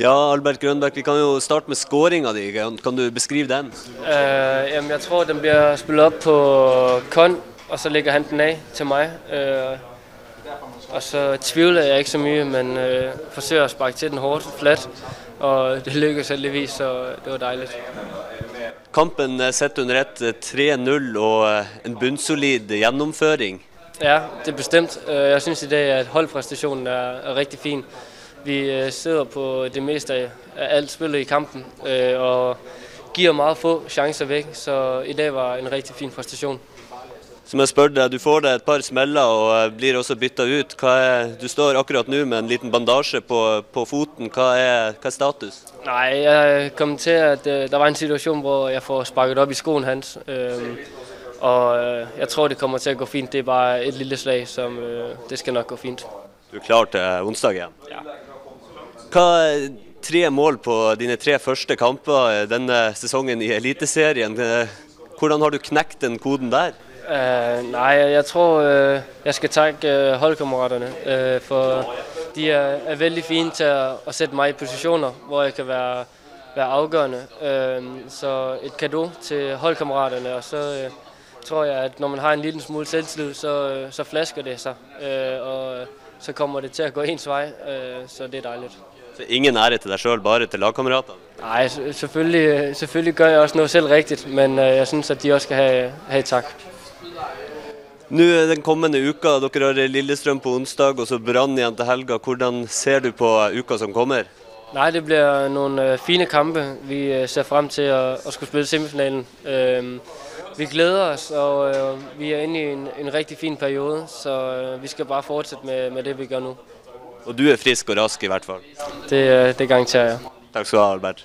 Ja, Albert Grønberg, vi kan jo starte med scoringa di. Kan du beskrive den? Øh, jamen, jeg tror, den bliver spillet op på Kon, og så lægger han den af til mig. Øh, og så tvivler jeg ikke så mye, men øh, forsøger at sparke til den hårdt, flat. Og det lykkedes heldigvis, så det var dejligt. Kampen sett under eh, 3-0 og en bunnsolid gjennomføring. Ja, det er bestemt. Jeg synes i dag, at holdpræstationen er, er rigtig fin. Vi øh, sidder på det meste af alt spillet i kampen, øh, og giver meget få chancer væk, så i dag var en rigtig fin præstation. Som jeg spurte deg, du får deg et par smeller og eh, blir også bytta ut. Hva er, du står akkurat nå med en liten bandasje på, på foten. Hva er, hva er status? Nej, jeg kom til, at øh, der var en situation, hvor jeg får sparket op i skoen hans. Øh, og øh, jeg tror, det kommer til at gå fint. Det er bare et lille slag, som øh, det skal nok gå fint. Du er klar til onsdag igjen? Ja. Hva er tre mål på dine tre første kamper denne sesongen i Eliteserien? Hvordan har du knekt den koden der? Eh, uh, nej, jeg tror, uh, jeg skal takke uh, holdkammeraterne, uh, for de er, er vældig fine til at, at sætte mig i positioner, hvor jeg kan være, være afgørende. Uh, så et kado til holdkammeraterne, og så uh, tror jeg, at når man har en lille smule selvtillid, så, uh, så flasker det sig, uh, og så kommer det til at gå ens vej, uh, så det er dejligt. Så ingen ære til deg sjøl, bare til lagkameratene? Nej, selvfølgelig, selvfølgelig gør jeg også noget selv rigtigt, men uh, jeg synes, at de også skal have, have et tak. Nå er den kommende uka, dere har Lillestrøm på onsdag og så Brann igjen til helga. Hvordan ser du på uka som kommer? Nej, det bliver nogle øh, fine kampe. Vi øh, ser frem til at, at skulle spille semifinalen. Øh, vi glæder os, og øh, vi er inde i en, en rigtig fin periode, så øh, vi skal bare fortsætte med, med det, vi gør nu. Og du er frisk og rask i hvert fall. Det, øh, det garanterer jeg. Takk skal du ha, Albert.